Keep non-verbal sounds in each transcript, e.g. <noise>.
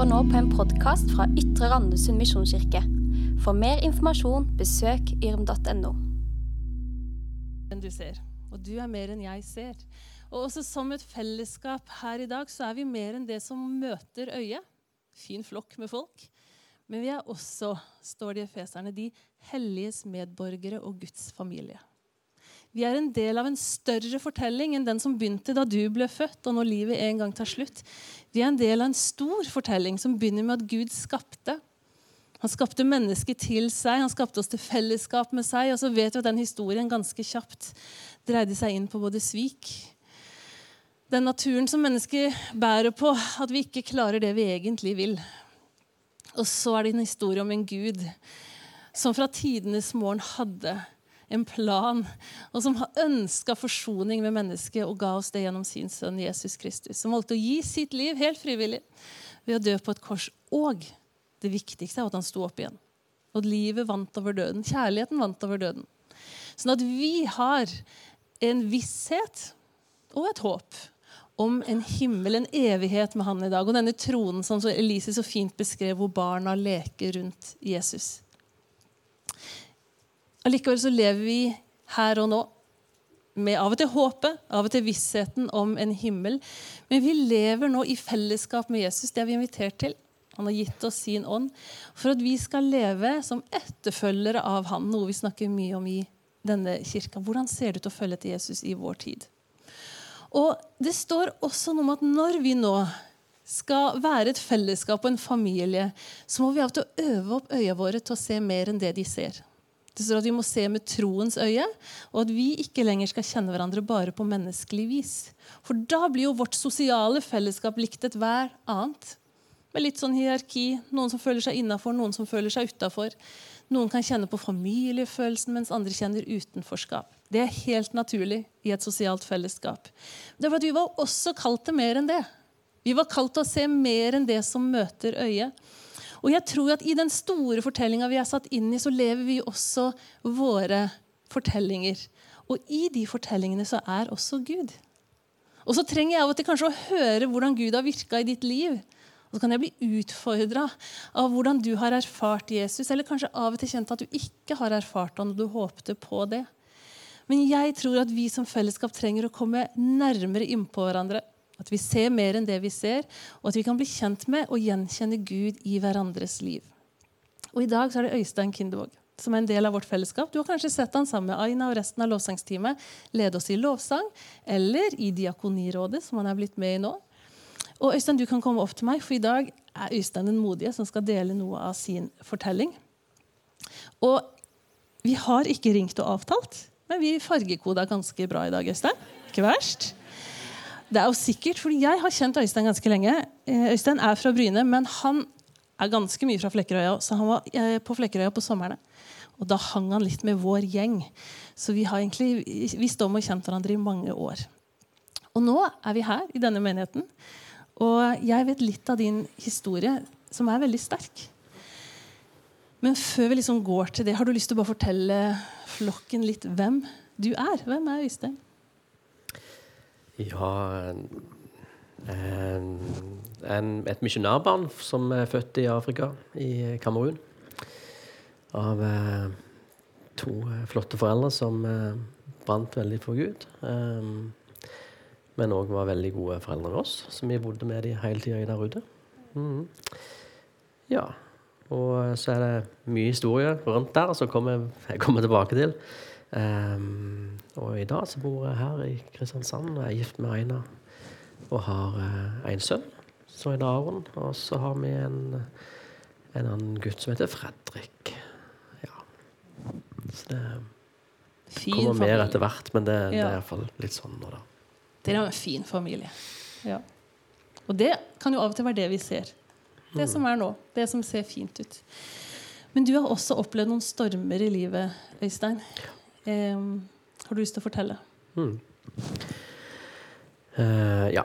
hører nå på en podkast fra Ytre Randesund misjonskirke. For mer informasjon, besøk yrm.no. du ser. Og du er mer enn jeg ser. Og også som et fellesskap her i dag, så er vi mer enn det som møter øyet. Fin flokk med folk. Men vi er også, står det i Efeserne, de helliges medborgere og Guds familie. Vi er en del av en større fortelling enn den som begynte da du ble født, og når livet en gang tar slutt. Vi er en del av en stor fortelling som begynner med at Gud skapte. Han skapte mennesket til seg, han skapte oss til fellesskap med seg. Og så vet vi at den historien ganske kjapt dreide seg inn på både svik Den naturen som mennesket bærer på, at vi ikke klarer det vi egentlig vil. Og så er det en historie om en gud som fra tidenes morgen hadde en plan, og som har ønska forsoning med mennesket og ga oss det gjennom sin sønn Jesus Kristus, som valgte å gi sitt liv helt frivillig ved å dø på et kors. Og det viktigste er at han sto opp igjen. Og livet vant over døden. Kjærligheten vant over døden. Sånn at vi har en visshet og et håp om en himmel, en evighet med han i dag. Og denne tronen som Elise så fint beskrev, hvor barna leker rundt Jesus. Allikevel så lever vi her og nå med av og til håpet, av og til vissheten om en himmel. Men vi lever nå i fellesskap med Jesus. Det er vi invitert til. Han har gitt oss sin ånd for at vi skal leve som etterfølgere av han, noe vi snakker mye om i denne kirka. Hvordan ser det ut å følge til Jesus i vår tid? Og Det står også noe om at når vi nå skal være et fellesskap og en familie, så må vi av og til øve opp øya våre til å se mer enn det de ser. Det står at vi må se med troens øye, og at vi ikke lenger skal kjenne hverandre bare på menneskelig vis. For da blir jo vårt sosiale fellesskap likt et hver annet. Med litt sånn hierarki. Noen som føler seg innafor, noen som føler seg utafor. Noen kan kjenne på familiefølelsen, mens andre kjenner utenforskap. Det er helt naturlig i et sosialt fellesskap. Det er for at Vi var også kalt til mer enn det. Vi var kalt til å se mer enn det som møter øyet. Og jeg tror at I den store fortellinga vi er satt inn i, så lever vi også våre fortellinger. Og i de fortellingene så er også Gud. Og så trenger jeg av og til kanskje å høre hvordan Gud har virka i ditt liv. Og så kan jeg bli utfordra av hvordan du har erfart Jesus, eller kanskje av og til kjent at du ikke har erfart han, og du håpte på det. Men jeg tror at vi som fellesskap trenger å komme nærmere innpå hverandre. At vi ser mer enn det vi ser, og at vi kan bli kjent med og gjenkjenne Gud i hverandres liv. Og I dag så er det Øystein Kindevåg som er en del av vårt fellesskap. Du har kanskje sett han sammen med Aina og resten av lovsangsteamet lede oss i lovsang, eller i Diakonirådet, som han er blitt med i nå. Og Øystein, du kan komme opp til meg, for i dag er Øystein den modige som skal dele noe av sin fortelling. Og vi har ikke ringt og avtalt, men vi fargekoda ganske bra i dag, Øystein. Ikke verst? Det er jo sikkert, fordi Jeg har kjent Øystein ganske lenge. Eh, Øystein er fra Bryne, men han er ganske mye fra Flekkerøya. Så han var eh, på Flekkerøya på somrene. Og da hang han litt med vår gjeng. Så vi har egentlig visst om og kjent hverandre i mange år. Og nå er vi her i denne menigheten. Og jeg vet litt av din historie, som er veldig sterk. Men før vi liksom går til det, har du lyst til å bare fortelle flokken litt hvem du er? Hvem er Øystein? Ja en, Et misjonærbarn som er født i Afrika, i Kamerun. Av eh, to eh, flotte foreldre som eh, brant veldig for Gud. Men òg var veldig gode foreldre med oss, så vi bodde med dem hele tida der ute. Mm. Ja. Og så er det mye historie rundt der som jeg kommer tilbake til. Um, og i dag så bor jeg her i Kristiansand og er gift med Aina og har uh, en sønn som heter Aron. Og så har vi en, en annen gutt som heter Fredrik. Ja. Så det fin kommer familie. mer etter hvert, men det, ja. det er iallfall litt sånn nå, da. Det er en fin familie. Ja. Og det kan jo av og til være det vi ser. Det mm. som er nå. Det som ser fint ut. Men du har også opplevd noen stormer i livet, Øystein. Ja. Eh, har du lyst til å fortelle? Mm. Uh, ja.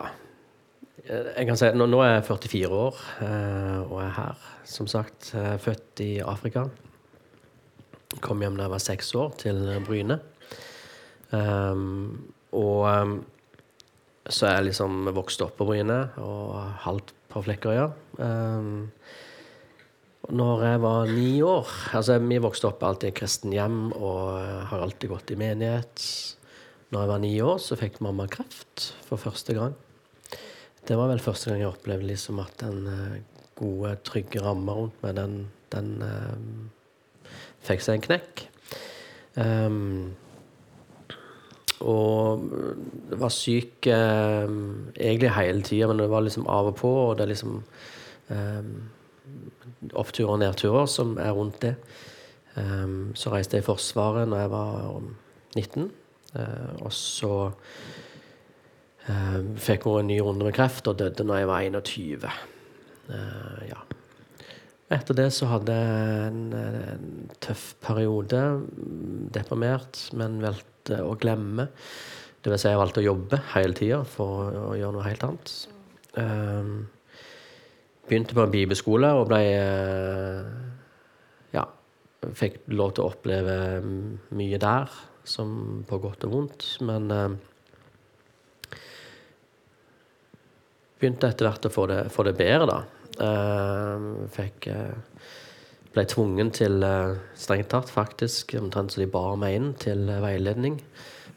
Jeg kan si, nå, nå, er jeg 44 år uh, og er her. Som sagt, uh, født i Afrika. Kom hjem da jeg var seks år, til Bryne. Um, og um, så er jeg liksom vokst opp på Bryne og halvt på Flekkerøya. Um, når jeg var ni år altså Vi vokste opp alltid i kristen hjem og har alltid gått i menighet. Når jeg var ni år, så fikk mamma kreft for første gang. Det var vel første gang jeg opplevde liksom at den gode, trygge ramma rundt meg, den, den um, fikk seg en knekk. Um, og var syk um, egentlig hele tida, men det var liksom av og på. Og det liksom um, oppturer og nedturer som er rundt det. Um, så reiste jeg i Forsvaret når jeg var 19. Uh, og så uh, fikk hun en ny runde med kreft og døde når jeg var 21. Uh, ja. Etter det så hadde jeg en, en tøff periode. Deprimert, men valgte å glemme. Det vil si jeg valgte å jobbe hele tida for å gjøre noe helt annet. Um, begynte på en bibelskole og ble Ja, fikk lov til å oppleve mye der, som på godt og vondt. Men um, begynte etter hvert å få det, få det bedre, da. Uh, fikk Ble tvungen til, strengt tatt faktisk, omtrent så de bar meg inn til veiledning.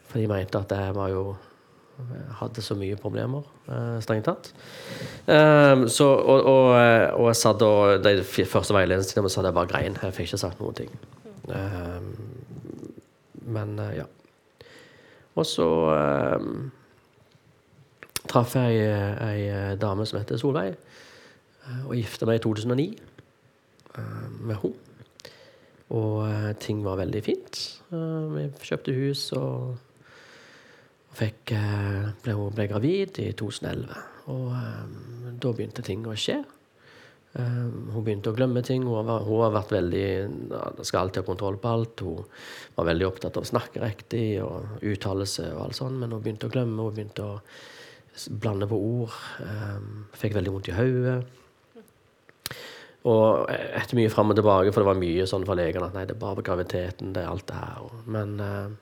For de mente at jeg var jo hadde så mye problemer, strengt tatt. så, og, og, og, jeg satt og De første så satt jeg bare grein. Jeg fikk ikke sagt noen ting. men ja. Og så traff jeg ei dame som heter Solveig. Eh, og gifta meg i 2009 eh, med henne. Og eh, ting var veldig fint. Vi kjøpte hus og, fikk, ble, ble gravid i 2011. Og da begynte ting å skje. hun begynte å glemme ting. Hun, var, hun har vært veldig skal alltid ha kontroll på alt. Hun var veldig opptatt av å snakke riktig og uttale seg og alt sånt, men hun begynte å glemme. Hun begynte å blande på ord. fikk veldig vondt i hodet. Og etter mye fram og tilbake, for det var mye sånn for legene at nei, det er bare graviditeten, det er alt det her. Men eh,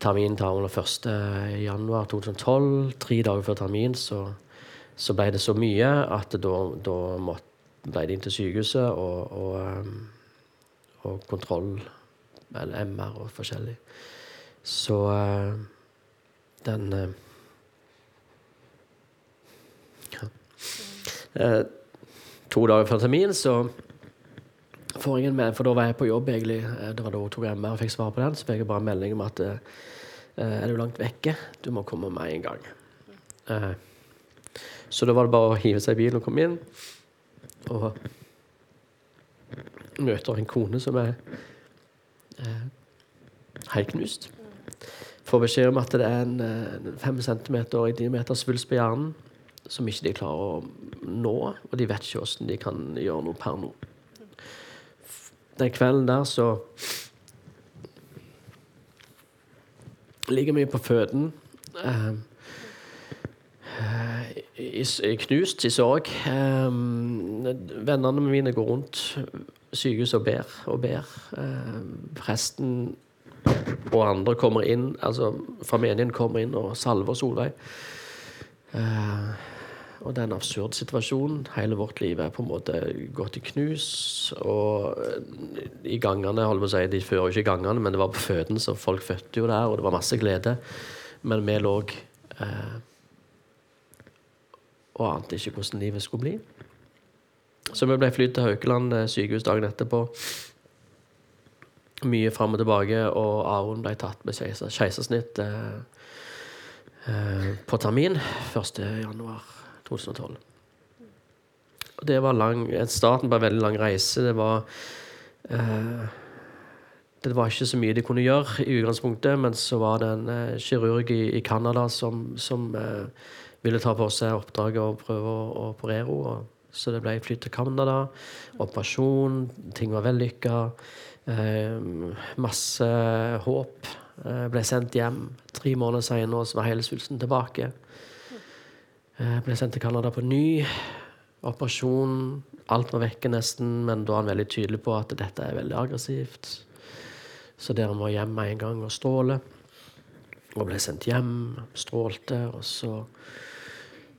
terminen tar under 1. januar 2012. Tre dager før termin så, så ble det så mye at da, da måtte, ble det inn til sykehuset og, og, um, og, kontroll, eller MR og forskjellig. Så uh, den uh, ja. To dager før termin, så får jeg en for da var jeg på jobb, egentlig. Eh, det var da hun tok MR og fikk svar på den. Så fikk jeg bare melding om at uh, er du langt vekke? Du må komme med en gang. Uh, så da var det bare å hive seg i bilen og komme inn. Og møter en kone som er uh, helt knust. Får beskjed om at det er en fem centimeter i diameter svulst på hjernen som ikke de klarer å nå, og de vet ikke åssen de kan gjøre noe per nå. Den kvelden der så ligger vi på føden. Eh, i, i, knust i sorg. Eh, vennene mine går rundt sykehuset og ber og ber. Eh, presten og andre kommer inn, altså familien kommer inn og salver Solveig. Eh, og det er en absurd situasjon. Hele vårt liv er på en måte gått i knus. Og eh, i gangene holdt på å si, De fører ikke i gangene, men det var på føden, så folk fødte jo der, og det var masse glede. Men vi lå eh, og ante ikke hvordan livet skulle bli. Så vi ble flydd til Haukeland eh, sykehus dagen etterpå. Mye fram og tilbake, og Aron ble tatt med keisersnitt eh, eh, på termin 1.1. 2012. Og det var lang, starten på en veldig lang reise. Det var eh, Det var ikke så mye de kunne gjøre i utgangspunktet, men så var det en eh, kirurg i, i Canada som, som eh, ville ta på seg oppdraget og prøve å, å operere henne. Så det ble flytt til Canada. Operasjon. Ting var vellykka. Eh, masse håp. Eh, ble sendt hjem. Tre måneder senere var hele svulsten tilbake. Jeg ble sendt til Canada på ny. Operasjon. Alt var vekke nesten, men da er han veldig tydelig på at dette er veldig aggressivt. Så dere må hjem med en gang og stråle. Og ble sendt hjem, strålte, og så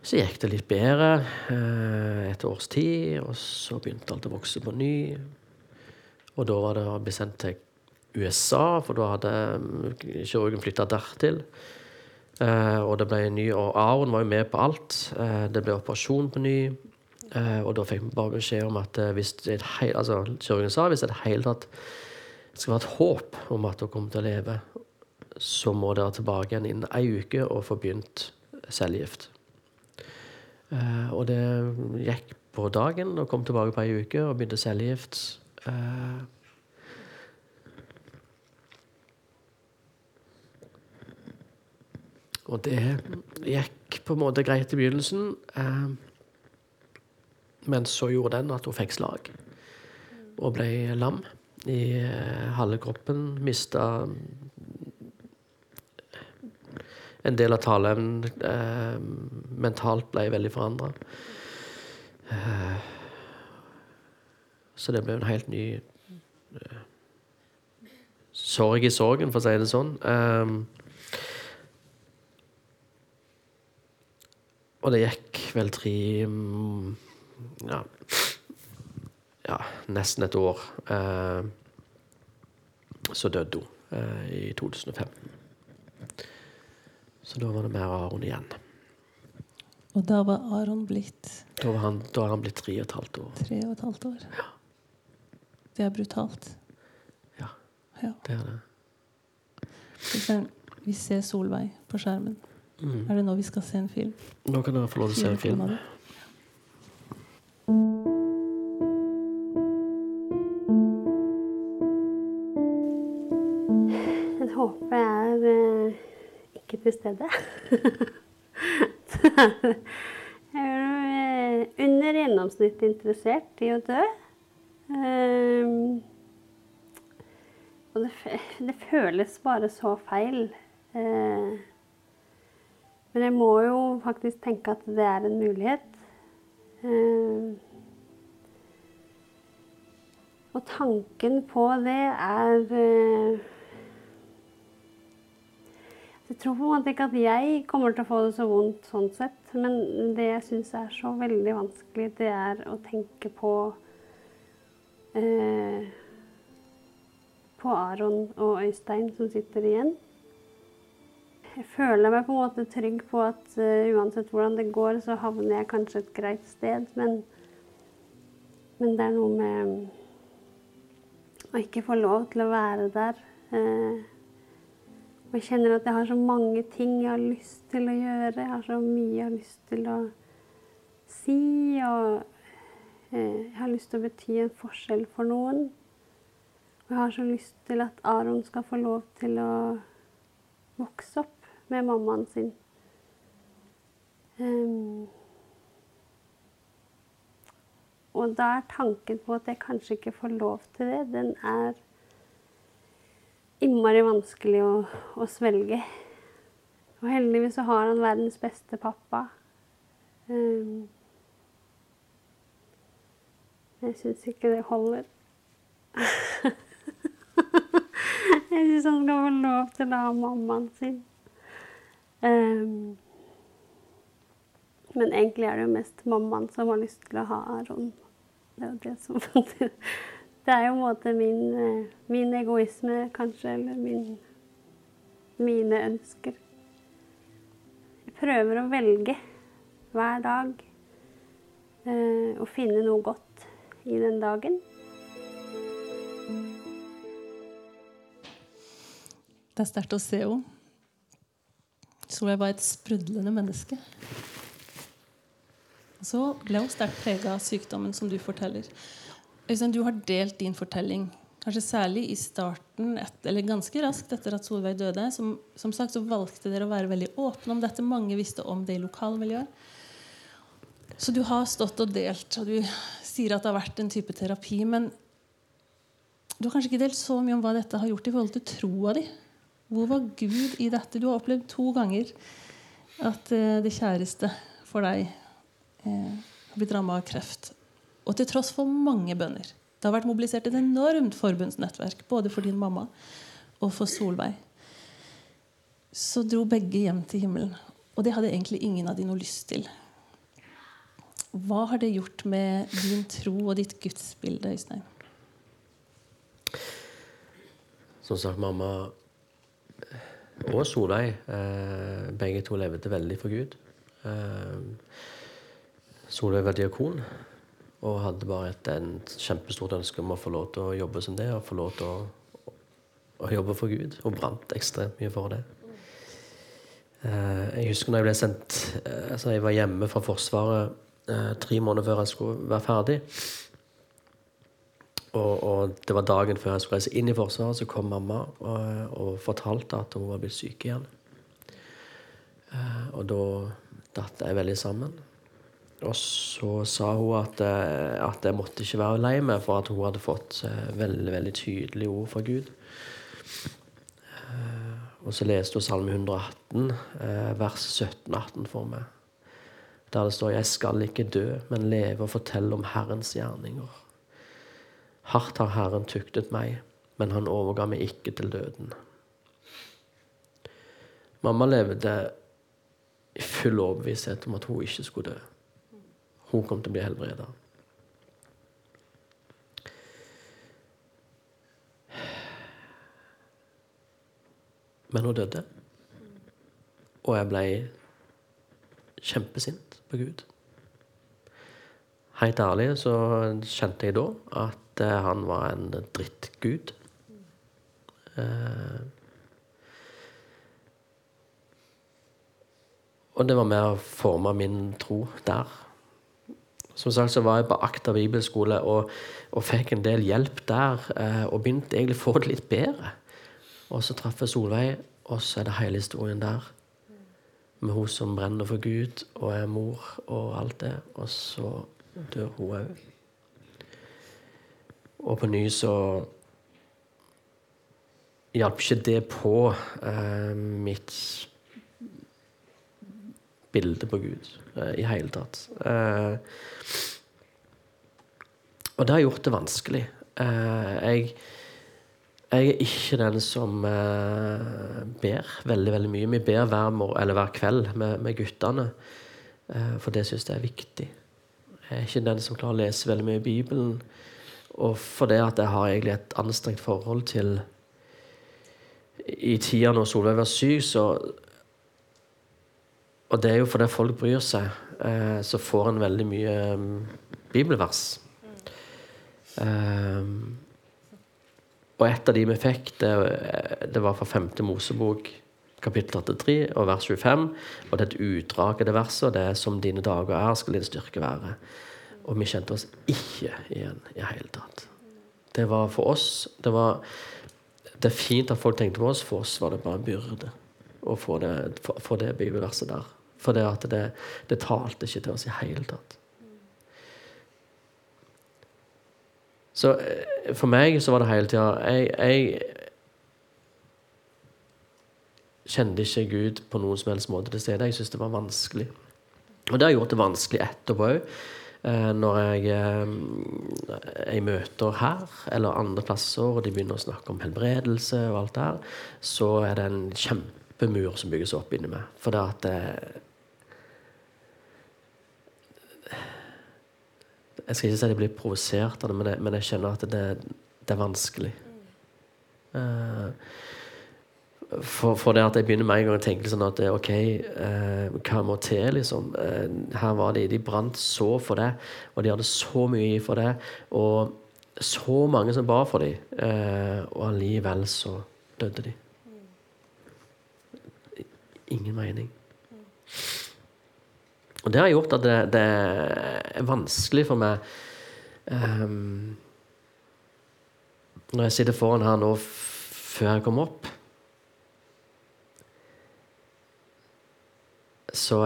Så gikk det litt bedre eh, et års tid, og så begynte alt å vokse på ny. Og da var det å bli sendt til USA, for da hadde kirurgen flytta dertil. Eh, og det ble en ny, og Aron var jo med på alt. Eh, det ble operasjon på ny. Eh, og da fikk vi bare beskjed om at hvis det hei, altså, kirurgen sa hvis det hele tatt skal være et håp om at hun kommer til å leve, så må dere tilbake igjen innen ei uke og få begynt cellegift. Og det gikk på dagen, og kom tilbake på ei uke og begynte cellegift. Eh, og det gikk på en måte greit i begynnelsen. Eh, men så gjorde den at hun fikk slag og ble lam i eh, halve kroppen. Mista en del av taleevnen eh, mentalt ble veldig forandra. Eh, så det ble en helt ny eh, sorg i sorgen, for å si det sånn. Eh, og det gikk vel tre mm, ja, ja, nesten et år. Eh, så døde hun eh, i 2015. Så da var det mer Aron igjen. Og da var Aron blitt Da var han, da var han blitt tre og et halvt år. tre og et halvt år. Ja. Det er brutalt. Ja, Ja. det er det. Vi ser Solveig på skjermen. Mm. Er det nå vi skal se en film? Nå kan dere få lov til å se en film. Jeg håper jeg er eh, ikke til stede. jeg er eh, under gjennomsnittet interessert i å dø. Ehm, og det, det føles bare så feil. Eh, men jeg må jo faktisk tenke at det er en mulighet. Ehm, og tanken på det er eh, jeg tror på en måte ikke at jeg kommer til å få det så vondt sånn sett, men det jeg syns er så veldig vanskelig, det er å tenke på eh, På Aron og Øystein som sitter igjen. Jeg føler meg på en måte trygg på at uh, uansett hvordan det går, så havner jeg kanskje et greit sted, men, men det er noe med å ikke få lov til å være der. Uh, og jeg kjenner at jeg har så mange ting jeg har lyst til å gjøre. Jeg har så mye jeg har lyst til å si. Og uh, jeg har lyst til å bety en forskjell for noen. Og jeg har så lyst til at Aron skal få lov til å vokse opp med mammaen sin. Um, og da er tanken på at jeg kanskje ikke får lov til det, den er innmari vanskelig å, å svelge. Og heldigvis så har han verdens beste pappa. Um, jeg syns ikke det holder. <laughs> jeg syns han skal få lov til å ha mammaen sin. Um, men egentlig er det jo mest mammaen som har lyst til å ha Aron. Det er jo det som <laughs> Det er jo en måte min, eh, min egoisme, kanskje, eller min, mine ønsker. Jeg prøver å velge hver dag eh, å finne noe godt i den dagen. Det er sterkt å se henne. Solveig var et sprudlende menneske. Så ble hun sterkt prega av sykdommen som du forteller. Øystein, du har delt din fortelling, kanskje særlig i starten, et, eller ganske raskt etter at Solveig døde. Som, som sagt så valgte dere å være veldig åpne om dette. Mange visste om det i lokalmiljøet. Så du har stått og delt, og du sier at det har vært en type terapi. Men du har kanskje ikke delt så mye om hva dette har gjort i forhold til troa di. Hvor var Gud i dette? Du har opplevd to ganger at eh, det kjæreste for deg eh, har blitt ramma av kreft. Og til tross for mange bønner. Det har vært mobilisert et enormt forbundsnettverk både for din mamma og for Solveig. Så dro begge hjem til himmelen. Og det hadde egentlig ingen av de noe lyst til. Hva har det gjort med din tro og ditt gudsbilde, Øystein? Som sagt, mamma og Solveig, eh, begge to levde veldig for Gud. Eh, Solveig var diakon og hadde bare et, en kjempestort ønske om å få lov til å jobbe som det, og få lov til å, å jobbe for Gud. Og brant ekstremt mye for det. Eh, jeg husker når jeg ble sendt eh, altså Jeg var hjemme fra Forsvaret eh, tre måneder før jeg skulle være ferdig. Og, og, det var dagen før jeg skulle reise inn i Forsvaret, så kom mamma og, og fortalte at hun var blitt syk igjen. og da datt jeg veldig sammen. Og så sa hun at, at jeg måtte ikke være lei meg, for at hun hadde fått veldig veldig tydelige ord fra Gud. Og så leste hun Salme 118, vers 17-18 for meg. Der det står 'Jeg skal ikke dø, men leve og fortelle om Herrens gjerninger'. Hardt har Herren tuktet meg, men han overga meg ikke til døden. Mamma levde i full overbevissthet om at hun ikke skulle dø. Hun kom til å bli helbreda. Men hun døde. Og jeg ble kjempesint på Gud. Helt ærlig så kjente jeg da at han var en drittgud. Eh, og det var med å forme min tro der. Som sagt så var jeg på Akta bibelskole og, og fikk en del hjelp der. Eh, og begynte egentlig å få det litt bedre. Og så traff jeg Solveig, og så er det hele historien der. Med hun som brenner for Gud og er mor og alt det. Og så dør hun òg. Og på ny så hjalp ikke det på eh, mitt bilde på Gud eh, i hele tatt. Eh, og det har gjort det vanskelig. Eh, jeg, jeg, er ikke den som eh, ber veldig veldig mye. Vi ber hver, hver kveld med, med guttene, eh, for det syns jeg er viktig. Jeg er ikke den som klarer å lese veldig mye i Bibelen. Og fordi at jeg har egentlig et anstrengt forhold til I tida når Solveig var syk, så Og det er jo fordi folk bryr seg, eh, så får en veldig mye um, bibelvers. Um, og et av de vi fikk, det, det var fra 5. Mosebok, kapittel 83 og vers 25. Og det er et utdrag av det verset, og det er 'Som dine dager er, skal din styrke være'. Og vi kjente oss ikke igjen i det hele tatt. Det var for oss det, var, det er fint at folk tenkte på oss. For oss var det bare en byrde å få det, få det bibelverset der. For det, at det, det talte ikke til oss i det hele tatt. Så eh, for meg så var det hele tida jeg, jeg, kjente ikke Gud på noen som helst måte til stede. Jeg syntes det var vanskelig. Og det har gjort det vanskelig etterpå òg. Eh, når jeg eh, i møter her eller andre plasser, og de begynner å snakke om helbredelse og alt det her, så er det en kjempemur som bygges opp inni meg. For det at det, Jeg skal ikke si at jeg blir provosert av det, men jeg, men jeg kjenner at det, det er vanskelig. Uh, for, for, det at jeg begynner med en gang å tenke sånn at OK, eh, hva må til, liksom? Eh, her var de, de brant så for det, og de hadde så mye for det. Og så mange som ba for dem, eh, og allikevel så døde de. Ingen mening. Og det har gjort at det, det er vanskelig for meg um, Når jeg sitter foran her nå før jeg kommer opp så,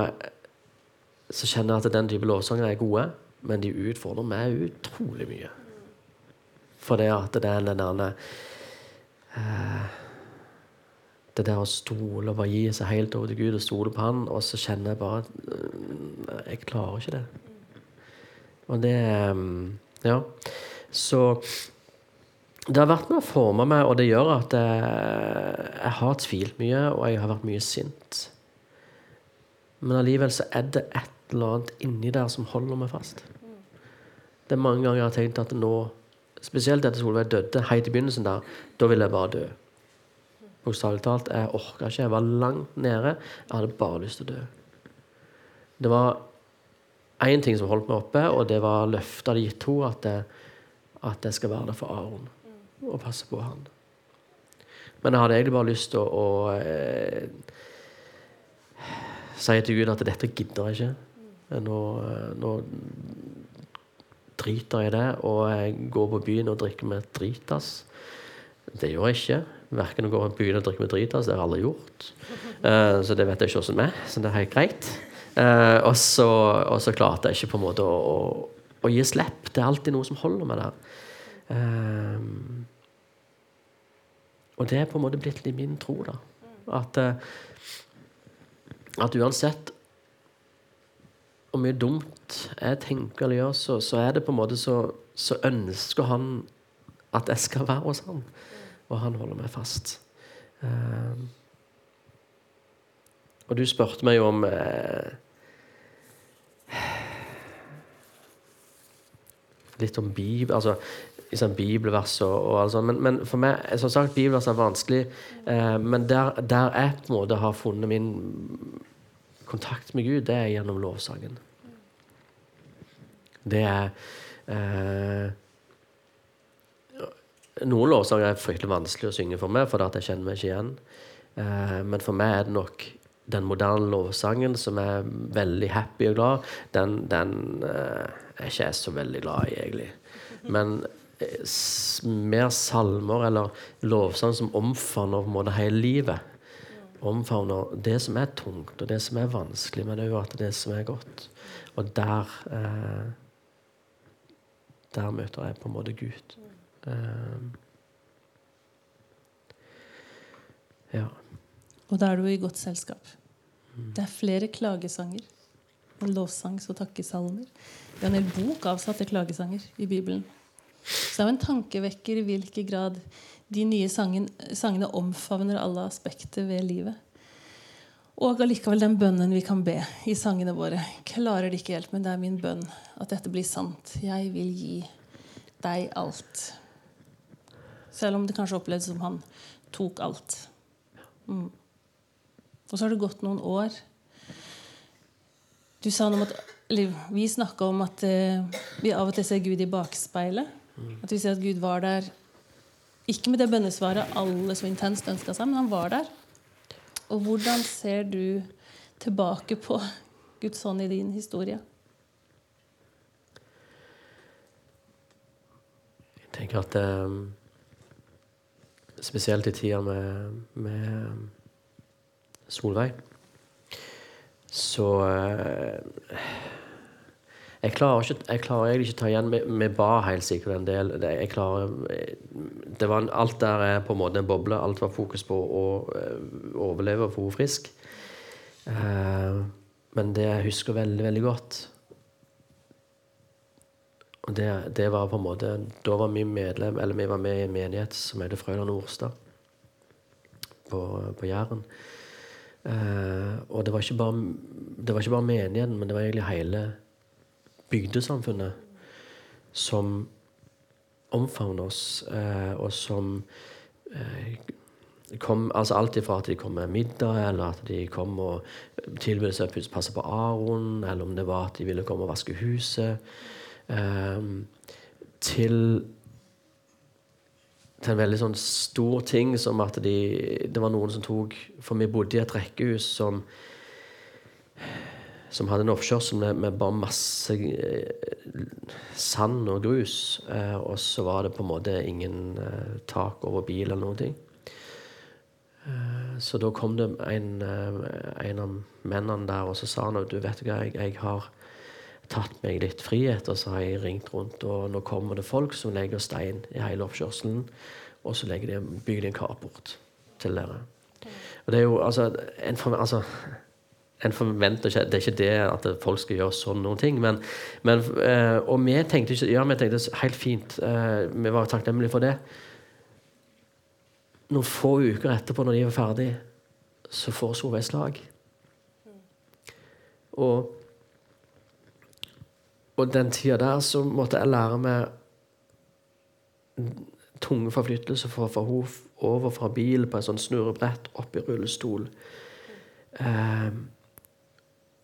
så kjenner jeg at den type lovsanger er gode, men de utfordrer meg utrolig mye. For det at det er den der eh, Det der å stole og bare gi seg helt over til Gud og stole på Han, og så kjenner jeg bare at øh, Jeg klarer ikke det. Og det mm, Ja. Så det har vært med å forme meg, og det gjør at jeg, jeg har tvilt mye, og jeg har vært mye sint. Men allikevel så er det et eller annet inni der som holder meg fast. Det er mange ganger jeg har tenkt at nå Spesielt etter Solveig døde, helt i begynnelsen der, da ville jeg bare dø. Bokstavelig talt. Jeg orka ikke. Jeg var langt nede. Jeg hadde bare lyst til å dø. Det var én ting som holdt meg oppe, og det var løftet jeg hadde gitt henne, at, jeg- at jeg skal være der for Aron og passe på han. Men jeg hadde egentlig bare lyst til å, å eh, si til Gud at dette gidder jeg ikke. Nå, nå driter jeg i det, og jeg går på byen og drikker med dritas. Det gjør jeg ikke. Verken å gå på byen og drikke med dritas, det har jeg aldri gjort. Eh, så det vet jeg ikke hvordan er, så det er helt greit. Eh, og, så, klarte jeg ikke på en måte å, å, å gi slipp. Det er alltid noe som holder meg der. Eh, og det er på en måte blitt litt min tro, da. At, eh, at uansett hvor mye dumt jeg tenker eller gjør, så, så er det på en måte så, så ønsker han at jeg skal være hos han. Og han holder meg fast. Uh, og du spurte meg jo om eh, Litt om Bibel altså, liksom bibelvers og, og alt sånt. Men, men for meg, som sagt, bibelvers er vanskelig. Eh, men der, der jeg på en måte har funnet min kontakt med Gud, det er gjennom lovsangen. Det er eh, Noen lovsanger er fryktelig vanskelig å synge for meg, for at jeg kjenner meg ikke igjen. Eh, men for meg er det nok den moderne lovsangen som er veldig happy og glad. Den, den eh, er ikke jeg så veldig glad i, egentlig. Men eh, mer salmer eller lovsang som omfavner på en måte hele livet omfavner det som er tungt, og det som er vanskelig, men òg det som er godt. Og der eh, Der møter jeg på en måte Gud. Eh, ja. Og da er du i godt selskap. Det er flere klagesanger. Og lovsangs- og takkesalmer. Det er en hel bok avsatt til klagesanger i Bibelen. Så det er en tankevekker i hvilken grad de nye sangen, sangene omfavner alle aspekter ved livet. Og allikevel den bønnen vi kan be i sangene våre. Klarer det ikke helt, men det er min bønn at dette blir sant. Jeg vil gi deg alt. Selv om det kanskje opplevdes som han tok alt. Mm. Og så har det gått noen år. Du sa noe om at, eller Vi snakka om at eh, vi av og til ser Gud i bakspeilet. At vi ser at Gud var der ikke med det bønnesvaret alle så intenst ønska seg, men han var der. Og hvordan ser du tilbake på Guds hånd i din historie? Jeg tenker at eh, Spesielt i tida med, med Solveig Så eh, jeg klarer, ikke, jeg klarer egentlig ikke ta igjen. Vi, ba helt sikkert en del. Jeg klarer, det var en, alt der er på en måte en boble. Alt var fokus på å eh, overleve og få henne frisk. Eh, men det jeg husker veldig, veldig godt Og det, det var på en måte Da var vi medlem, eller vi var med i en menighet som heter Frøyland Orstad på, på Jæren. Eh, og det var, bare, det var ikke bare menigheten, men det var egentlig hele bygdesamfunnet som omfavner oss, eh, og som eh, kom, altså Alt ifra at de kom med middag, eller at de kom og tilbød seg å passe på Aron, eller om det var at de ville komme og vaske huset, til til en veldig sånn stor ting som at de, det var noen som tok For vi bodde i et rekkehus som som hadde en oppkjørsel med, med bare masse eh, sand og grus. Eh, og så var det på en måte ingen eh, tak over bil eller noen ting. Eh, så da kom det en, eh, en av mennene der og så sa han at du vet hva, jeg, jeg har tatt meg litt frihet, og så har jeg ringt rundt, og nå kommer det folk som legger stein i hele oppkjørselen, og så de, bygger de en carport til dere. Og det er jo altså en, altså, en forventer ikke Det er ikke det at folk skal gjøre sånn noen ting, men, men eh, Og vi tenkte ikke Ja, vi tenkte helt fint, eh, vi var takknemlige for det. Noen få uker etterpå, når de var ferdig, så får Solveig slag. Og og den tida der så måtte jeg lære meg tunge forflyttelser for å få henne over fra bil på en sånn snurrebrett opp i rullestol. Um,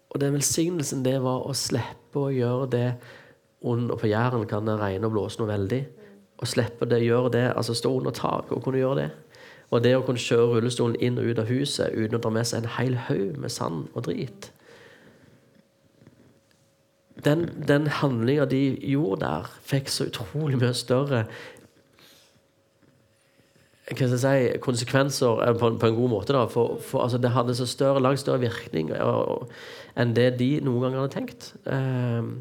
og den velsignelsen det var å slippe å gjøre det under på Jæren kan det regne og blåse noe veldig. Å slippe det, gjøre det, altså stå under taket og kunne gjøre det. Og det å kunne kjøre rullestolen inn og ut av huset uten å dra med seg en hel haug med sand og drit. Den, den handlinga de gjorde der, fikk så utrolig mye større hva skal jeg si, konsekvenser eh, på, på en god måte. da, for, for altså, Det hadde så større, langt større virkning og, enn det de noen ganger hadde tenkt. Um,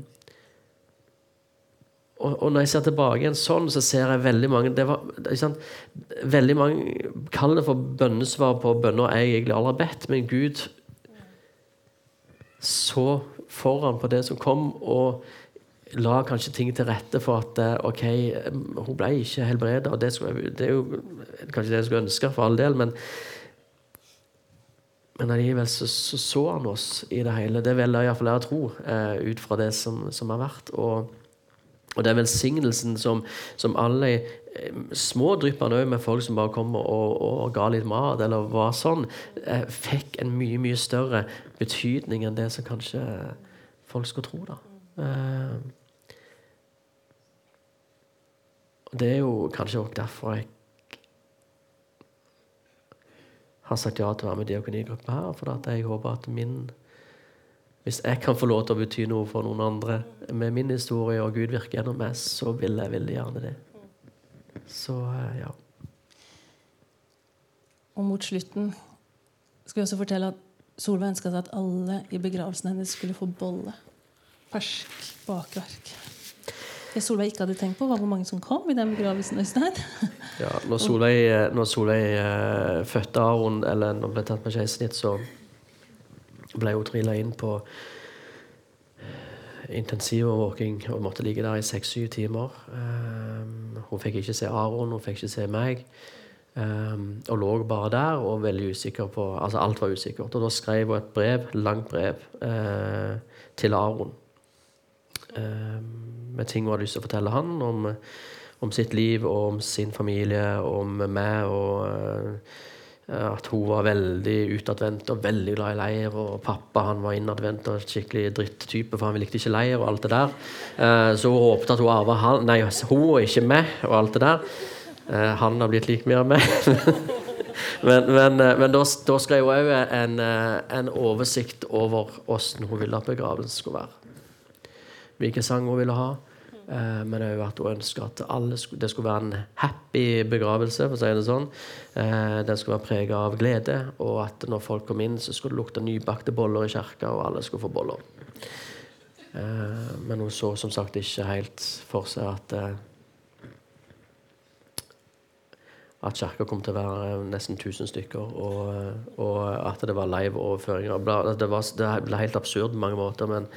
og, og, når jeg ser tilbake igjen sånn, så ser jeg veldig mange det var, det Veldig mange kaller det for bønnesvar på bønner jeg egentlig aldri har bedt, men Gud så foran på det som kom, og la kanskje ting til rette for at eh, OK, hun ble ikke helbreda, det, skulle, det, er jo kanskje det jeg skulle ønske, for all del, men men allikevel så, så, så han oss i det hele. Det iallfall jeg å tro, eh, ut fra det som, som har vært. Og, og den velsignelsen som, som alle eh, små dryppene òg, med folk som bare kommer og, og, ga litt mat, eller var sånn, eh, fikk en mye, mye større betydning enn det som kanskje folk skulle tro. da. Eh, Det er jo kanskje også derfor jeg har sagt ja til å være med i diakonigruppa her. For jeg håper at min Hvis jeg kan få lov til å bety noe for noen andre med min historie, og Gud virker gjennom meg, så vil jeg veldig gjerne det. Så eh, ja. Og mot slutten skal vi også fortelle at Solveig ønska seg at alle i begravelsen hennes skulle få bolle. Fersk bakverk. Det Solveig ikke hadde tenkt på, var hvor mange som kom i den begravelsen. Øystein. Ja, når Solveig, eh, når Solveig uh, fødte Aron, eller når hun ble tatt med keisersnitt, så ble hun trilla inn på intensivovervåking og måtte ligge der i seks-syv timer. Um, hun fikk ikke se Aron, hun fikk ikke se meg. Um, og lå bare der og veldig usikker på Altså alt var usikkert. Og da skrev hun et brev, langt brev, uh, til Aron. Um, med ting hun hadde lyst til å fortelle han om, om sitt liv og om sin familie, om meg og uh, at hun var veldig utadvendt og veldig glad i leir. Og pappa han var innadvendt og skikkelig drittype, for han likte ikke leir og alt det der. Uh, så hun håpet at hun arva han, nei, hun og ikke meg, og alt det der. Uh, han har blitt like mer av meg. <laughs> men, men, men da, da, skrev hun òg en, en, oversikt over åssen hun ville at begravelsen skulle være. Hvilke sanger hun ville ha. Eh, men òg at hun ønska at alle, det skulle være en happy begravelse. for å si det sånn. Eh, den skulle være prega av glede, og at når folk kom inn, så skulle det lukte nybakte boller i kirka, og alle skulle få boller. Eh, men hun så som sagt ikke helt for seg at at kirka kom til å være nesten 1000 stykker, og, og at det var live-overføringer. Det, det, ble helt absurd på mange måter, men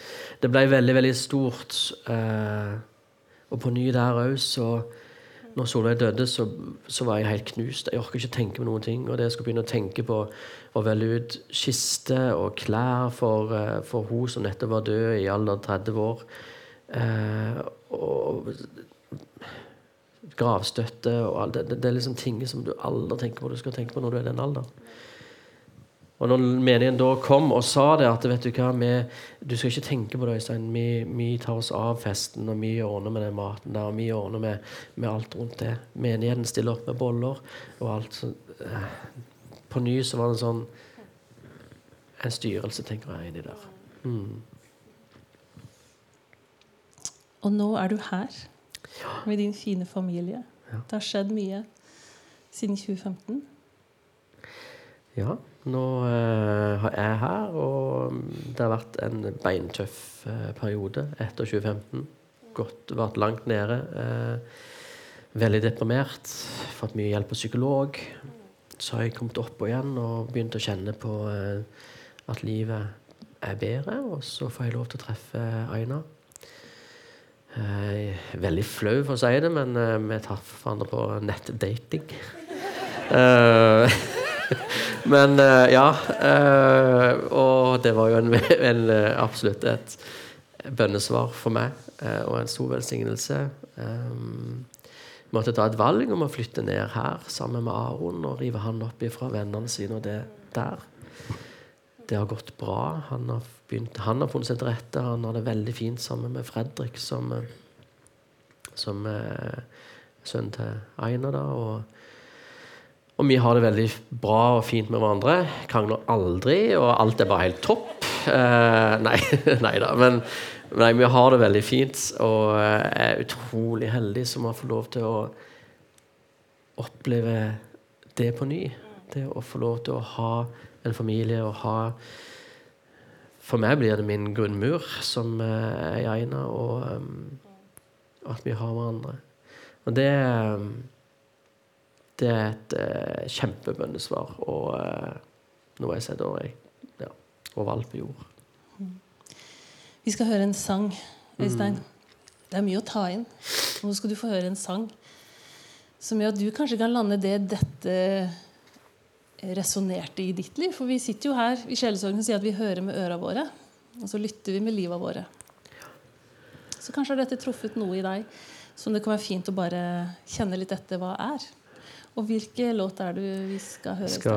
det ble veldig, veldig stort. Eh, og på ny der òg, så Når Solveig døde, så, så, var jeg helt knust. Jeg orker ikke tenke på noen ting. Og det jeg skulle begynne å tenke på å velge ut kiste og klær for, uh, for hun som nettopp var død i alder 30 år. Eh, og gravstøtte og alt det, det, er liksom ting som du aldri tenker på du skal tenke på når du er i den alderen. Og når menigheten da kom og sa det, at vet du hva, vi, du skal ikke tenke på det, Øystein. Vi, vi, tar oss av festen, og vi ordner med den maten der, og vi ordner med, med, alt rundt det. Menigheten stiller opp med boller og alt. Eh, på ny så var det sånn en styrelse, tenker jeg, inni der. Mm. Og nå er du her med din fine familie. Ja. Det har skjedd mye siden 2015. Ja. Nå er jeg her, og det har vært en beintøff uh, periode etter 2015. Gått, vært langt nede. Uh, veldig deprimert. Fått mye hjelp av psykolog. Så har jeg kommet opp igjen og begynt å kjenne på at livet er bedre. Og så får jeg lov til å treffe Aina. veldig flau for å si det, men vi traff hverandre på nettdating. <laughs> <laughs> Men uh, ja. Uh, og det var jo en, <laughs> en, eh, absolutt et, bønnesvar for meg, eh, og en stor velsignelse. Um, måtte ta et valg om å flytte ned her sammen med Aron og rive han opp ifra vennene sine og det der. Det har gått bra. Han har, begynt, han har funnet seg til rette. Han har det veldig fint sammen med Fredrik, som, som eh, sønnen til Aina. da, og og vi har det veldig bra og fint med hverandre. Krangler aldri, og alt er bare helt topp. Eh, nei, <laughs> nei da, men Nei, vi har det veldig fint, og er utrolig heldig som har fått lov til å oppleve det på ny. Det å få lov til å ha en familie og ha For meg blir det min grunnmur som er i Aina, og um, at vi har hverandre. Og det Det er et uh, kjempebønnesvar og uh, noe jeg setter ja, overalt på jord. Vi skal høre en sang, Øystein. Mm. Det er mye å ta inn. Nå skal du få høre en sang som gjør at du kanskje kan lande det dette resonnerte i ditt liv. For vi sitter jo her i sjelesorgen og sier at vi hører med øra våre. Og så lytter vi med liva våre. Så kanskje har dette truffet noe i deg som det kan være fint å bare kjenne litt etter hva er. Og hvilke låter er det vi skal høre? Skal,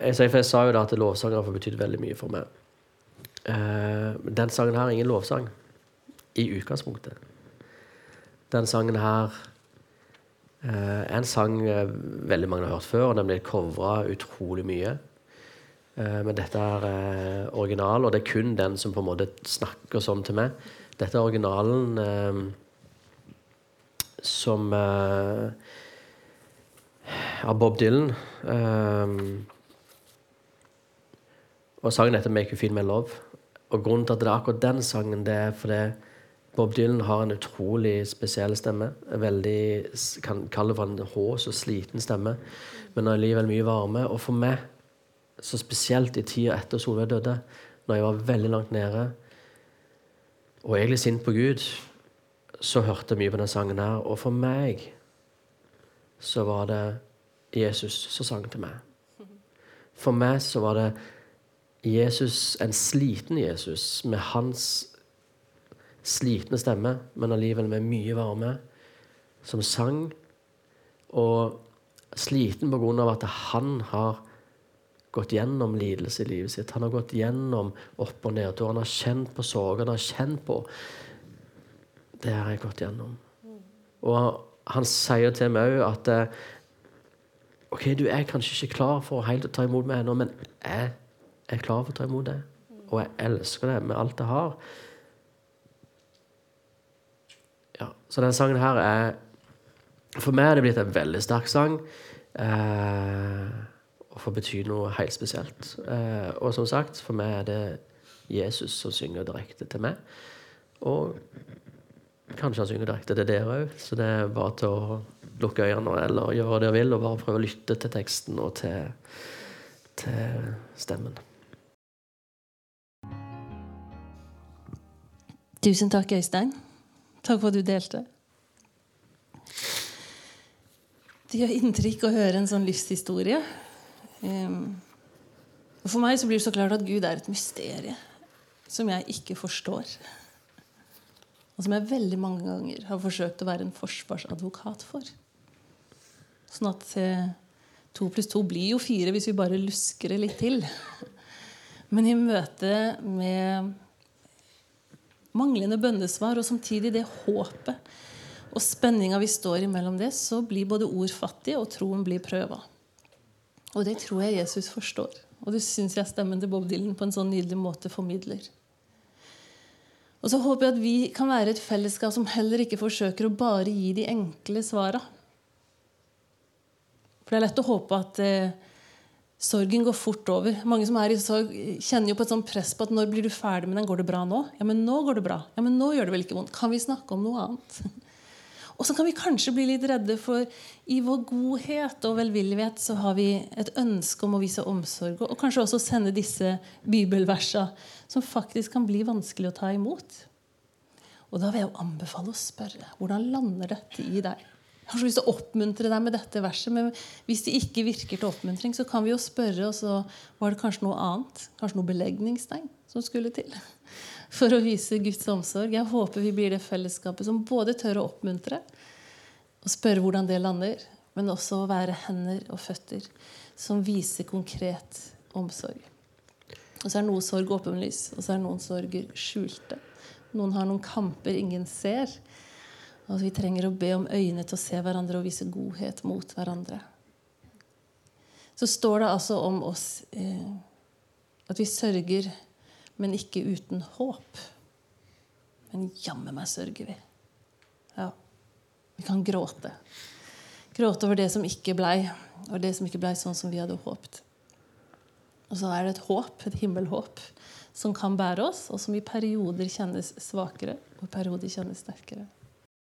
jeg, jeg, jeg, sa jo da at lovsanger har betydd veldig mye for meg. Uh, den sangen her er ingen lovsang i utgangspunktet. Den sangen her uh, er en sang veldig mange har hørt før, og den blir covra utrolig mye. men dette er original, og det er kun den som på en måte snakker sånn til meg. Dette er originalen som av Bob Dylan. og sangen heter 'Make You Feel My Love'. Og grunnen til at det er akkurat den sangen, det er fordi Bob Dylan har en utrolig spesiell stemme. Veldig, kan kalle det for en hås og sliten stemme, men allikevel mye varme. Og for meg, så spesielt i tida etter Solveig døde, når jeg var veldig langt nede og egentlig sint på Gud, så hørte jeg mye på den sangen her. Og for meg så var det Jesus som sang til meg. For meg så var det Jesus, en sliten Jesus med hans slitne stemme, men allikevel med mye varme, som sang. Og sliten på grunn av at han har gått gjennom lidelse i livet sitt. Han har gått gjennom opp- og nedtur. Han har kjent på sorg. Han har kjent på Det har jeg gått gjennom. Og han sier til meg òg at eh, OK, du er kanskje ikke klar for helt å ta imot meg ennå, men jeg er klar for å ta imot det. Og jeg elsker det med alt jeg har. Ja, så den sangen her er For meg er det blitt en veldig sterk sang. Eh, og får bety noe helt spesielt. Eh, og som sagt, for meg er det Jesus som synger direkte til meg. Og kanskje han synger direkte til dere òg, så det er bare til å lukke øynene eller gjøre det dere vil, og bare prøve å lytte til teksten og til, til stemmen. Tusen takk, Øystein. Takk for at du delte. Det gjør inntrykk å høre en sånn livshistorie. Um, for meg så blir det så klart at Gud er et mysterium som jeg ikke forstår. Og som jeg veldig mange ganger har forsøkt å være en forsvarsadvokat for. Sånn at eh, to pluss to blir jo fire hvis vi bare lusker det litt til. <laughs> Men i møte med manglende bønnesvar og samtidig det håpet og spenninga vi står imellom det, så blir både ord fattige, og troen blir prøva. Og det tror jeg Jesus forstår. Og det syns jeg stemmen til Bob Dylan på en sånn nydelig måte formidler. Og så håper jeg at vi kan være et fellesskap som heller ikke forsøker å bare gi de enkle svara. For det er lett å håpe at eh, Sorgen går fort over. Mange som er i sorg, kjenner jo på et sånt press på at når blir du ferdig med den? Går det bra nå? Ja, men nå går det bra. Ja, men nå gjør det vel ikke vondt. Kan vi snakke om noe annet? <laughs> Og så kan vi kanskje bli litt redde, for i vår godhet og velvillighet så har vi et ønske om å vise omsorg, og kanskje også sende disse bibelversa som faktisk kan bli vanskelig å ta imot. Og da vil jeg jo anbefale å spørre hvordan lander dette i deg? Jeg har så lyst til å oppmuntre deg med dette verset, men hvis det ikke virker til oppmuntring, så kan vi jo spørre, og så var det kanskje noe annet. Kanskje noe belegningstegn som skulle til. For å vise Guds omsorg. Jeg håper vi blir det fellesskapet som både tør å oppmuntre og spørre hvordan det lander, men også å være hender og føtter som viser konkret omsorg. Og så er noe sorg åpenlys, og så er noen sorger skjulte. Noen har noen kamper ingen ser. Og vi trenger å be om øyne til å se hverandre og vise godhet mot hverandre. Så står det altså om oss eh, at vi sørger, men ikke uten håp. Men jammen meg sørger vi. Ja. Vi kan gråte. Gråte over det som ikke blei, og det som ikke blei sånn som vi hadde håpet. Og så er det et håp, et himmelhåp, som kan bære oss, og som i perioder kjennes svakere og i perioder kjennes sterkere.